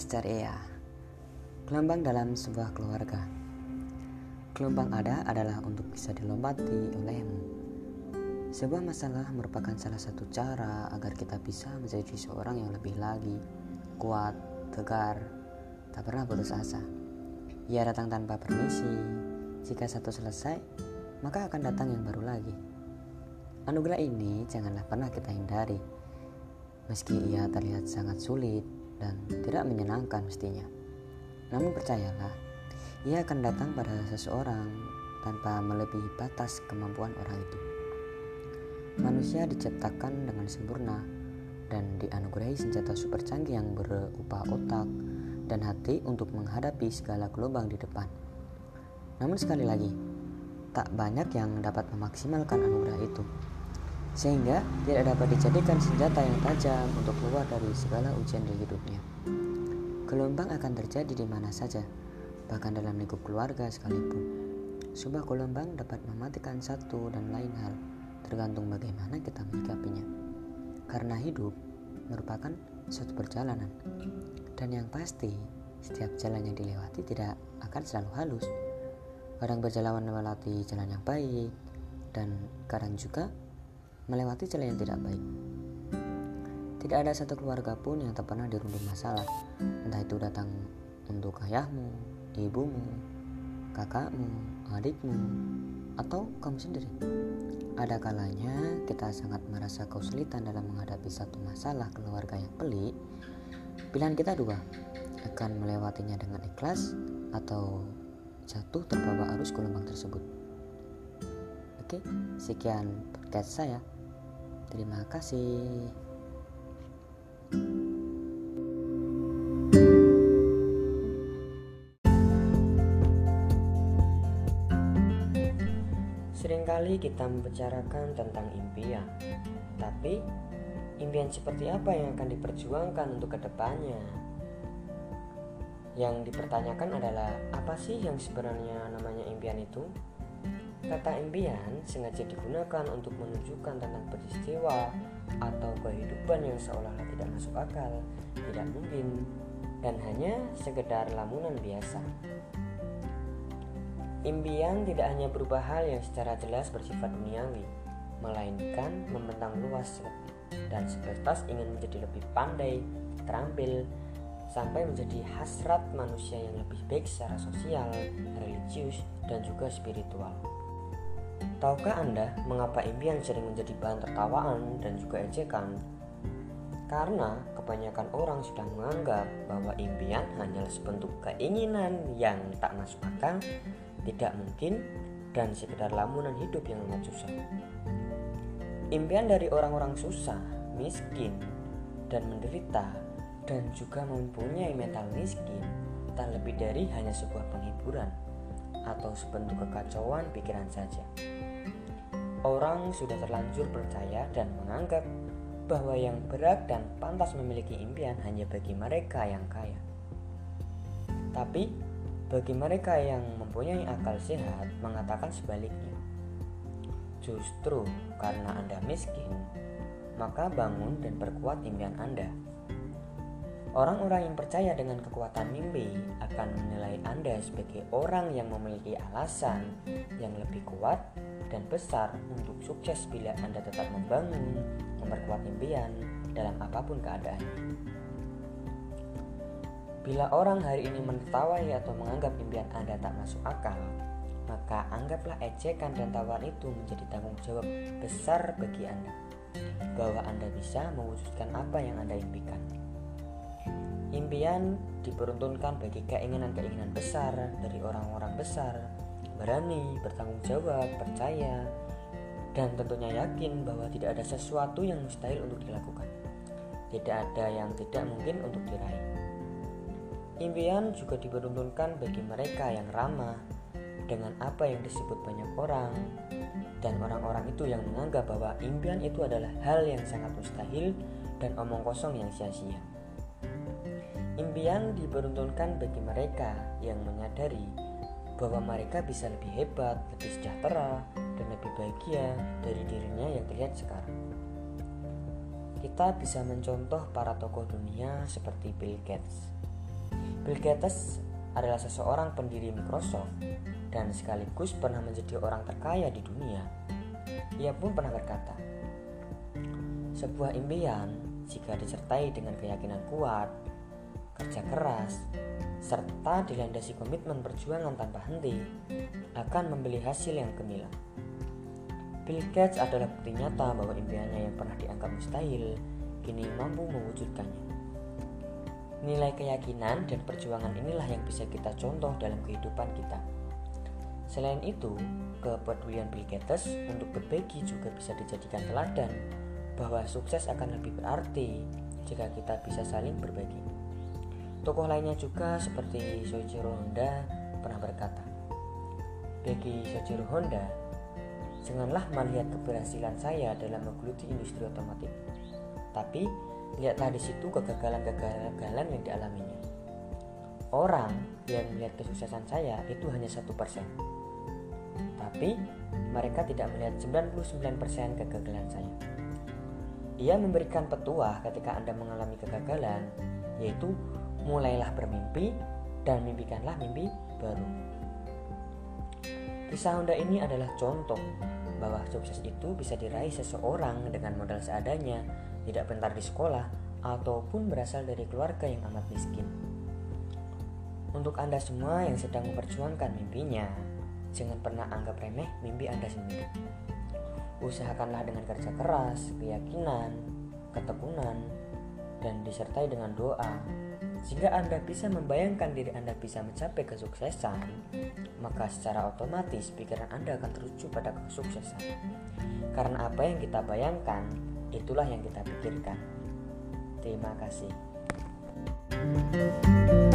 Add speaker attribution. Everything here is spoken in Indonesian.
Speaker 1: Esteria Gelombang dalam sebuah keluarga. Gelombang ada adalah untuk bisa dilompati olehmu Sebuah masalah merupakan salah satu cara agar kita bisa menjadi seorang yang lebih lagi Kuat, tegar, tak pernah putus asa. Ia datang tanpa permisi. Jika satu selesai, maka akan datang yang baru lagi. Anugerah ini janganlah pernah kita hindari. Meski ia terlihat sangat sulit dan tidak menyenangkan mestinya. Namun percayalah, ia akan datang pada seseorang tanpa melebihi batas kemampuan orang itu. Manusia diciptakan dengan sempurna dan dianugerahi senjata super canggih yang berupa otak dan hati untuk menghadapi segala gelombang di depan. Namun sekali lagi, tak banyak yang dapat memaksimalkan anugerah itu sehingga tidak dapat dijadikan senjata yang tajam untuk keluar dari segala ujian di hidupnya. Gelombang akan terjadi di mana saja, bahkan dalam lingkup keluarga sekalipun. Sebuah gelombang dapat mematikan satu dan lain hal, tergantung bagaimana kita menyikapinya. Karena hidup merupakan suatu perjalanan, dan yang pasti, setiap jalan yang dilewati tidak akan selalu halus. Kadang berjalan melewati jalan yang baik, dan kadang juga melewati celah yang tidak baik. Tidak ada satu keluarga pun yang tak pernah dirundung masalah, entah itu datang untuk ayahmu, ibumu, kakakmu, adikmu, atau kamu sendiri. Ada kalanya kita sangat merasa kesulitan dalam menghadapi satu masalah keluarga yang pelik. Pilihan kita dua, akan melewatinya dengan ikhlas atau jatuh terbawa arus gelombang tersebut. Oke, sekian podcast saya. Terima kasih. Seringkali kita membicarakan tentang impian, tapi impian seperti apa yang akan diperjuangkan untuk ke depannya? Yang dipertanyakan adalah apa sih yang sebenarnya namanya impian itu? Kata impian sengaja digunakan untuk menunjukkan tentang peristiwa atau kehidupan yang seolah-olah tidak masuk akal, tidak mungkin, dan hanya sekedar lamunan biasa. Impian tidak hanya berubah hal yang secara jelas bersifat duniawi, melainkan membentang luas dan sebatas ingin menjadi lebih pandai, terampil, sampai menjadi hasrat manusia yang lebih baik secara sosial, religius, dan juga spiritual. Tahukah Anda mengapa impian sering menjadi bahan tertawaan dan juga ejekan? Karena kebanyakan orang sudah menganggap bahwa impian hanyalah sebentuk keinginan yang tak masuk akal, tidak mungkin, dan sekedar lamunan hidup yang amat susah. Impian dari orang-orang susah, miskin, dan menderita, dan juga mempunyai mental miskin, tak lebih dari hanya sebuah penghiburan atau sebentuk kekacauan pikiran saja. Orang sudah terlanjur percaya dan menganggap bahwa yang berat dan pantas memiliki impian hanya bagi mereka yang kaya. Tapi bagi mereka yang mempunyai akal sehat mengatakan sebaliknya. Justru karena Anda miskin, maka bangun dan perkuat impian Anda. Orang-orang yang percaya dengan kekuatan mimpi akan menilai Anda sebagai orang yang memiliki alasan yang lebih kuat dan besar untuk sukses bila Anda tetap membangun, memperkuat impian dalam apa pun keadaan. Bila orang hari ini menertawai atau menganggap impian Anda tak masuk akal, maka anggaplah ejekan dan tawaran itu menjadi tanggung jawab besar bagi Anda bahwa Anda bisa mewujudkan apa yang Anda impikan. Impian diperuntukkan bagi keinginan-keinginan besar dari orang-orang besar berani, bertanggung jawab, percaya, dan tentunya yakin bahwa tidak ada sesuatu yang mustahil untuk dilakukan. Tidak ada yang tidak mungkin untuk diraih. Impian juga diperuntukkan bagi mereka yang ramah dengan apa yang disebut banyak orang dan orang-orang itu yang menganggap bahwa impian itu adalah hal yang sangat mustahil dan omong kosong yang sia-sia. Impian diperuntukkan bagi mereka yang menyadari bahwa mereka bisa lebih hebat, lebih sejahtera, dan lebih bahagia dari dirinya yang terlihat sekarang. Kita bisa mencontoh para tokoh dunia seperti Bill Gates, Bill Gates adalah seseorang pendiri Microsoft dan sekaligus pernah menjadi orang terkaya di dunia. Ia pun pernah berkata, "Sebuah impian jika disertai dengan keyakinan kuat, kerja keras, serta dilandasi komitmen perjuangan tanpa henti, akan membeli hasil yang gemilang." Bill Gates adalah bukti nyata bahwa impiannya yang pernah dianggap mustahil kini mampu mewujudkannya. Nilai keyakinan dan perjuangan inilah yang bisa kita contoh dalam kehidupan kita. Selain itu, kepedulian Bill Gates untuk berbagi juga bisa dijadikan teladan bahwa sukses akan lebih berarti jika kita bisa saling berbagi. Tokoh lainnya juga seperti Soichiro Honda pernah berkata, bagi Soichiro Honda, janganlah melihat keberhasilan saya dalam menggeluti industri otomotif, tapi lihatlah di situ kegagalan-kegagalan yang dialaminya. Orang yang melihat kesuksesan saya itu hanya satu persen, tapi mereka tidak melihat 99% kegagalan saya. Ia memberikan petuah ketika Anda mengalami kegagalan, yaitu mulailah bermimpi dan mimpikanlah mimpi baru. Kisah Honda ini adalah contoh bahwa sukses itu bisa diraih seseorang dengan modal seadanya tidak pintar di sekolah, ataupun berasal dari keluarga yang amat miskin. Untuk Anda semua yang sedang memperjuangkan mimpinya, jangan pernah anggap remeh mimpi Anda sendiri. Usahakanlah dengan kerja keras, keyakinan, ketekunan, dan disertai dengan doa. Jika Anda bisa membayangkan diri Anda bisa mencapai kesuksesan, maka secara otomatis pikiran Anda akan teruju pada kesuksesan. Karena apa yang kita bayangkan itulah yang kita pikirkan. Terima kasih. thank you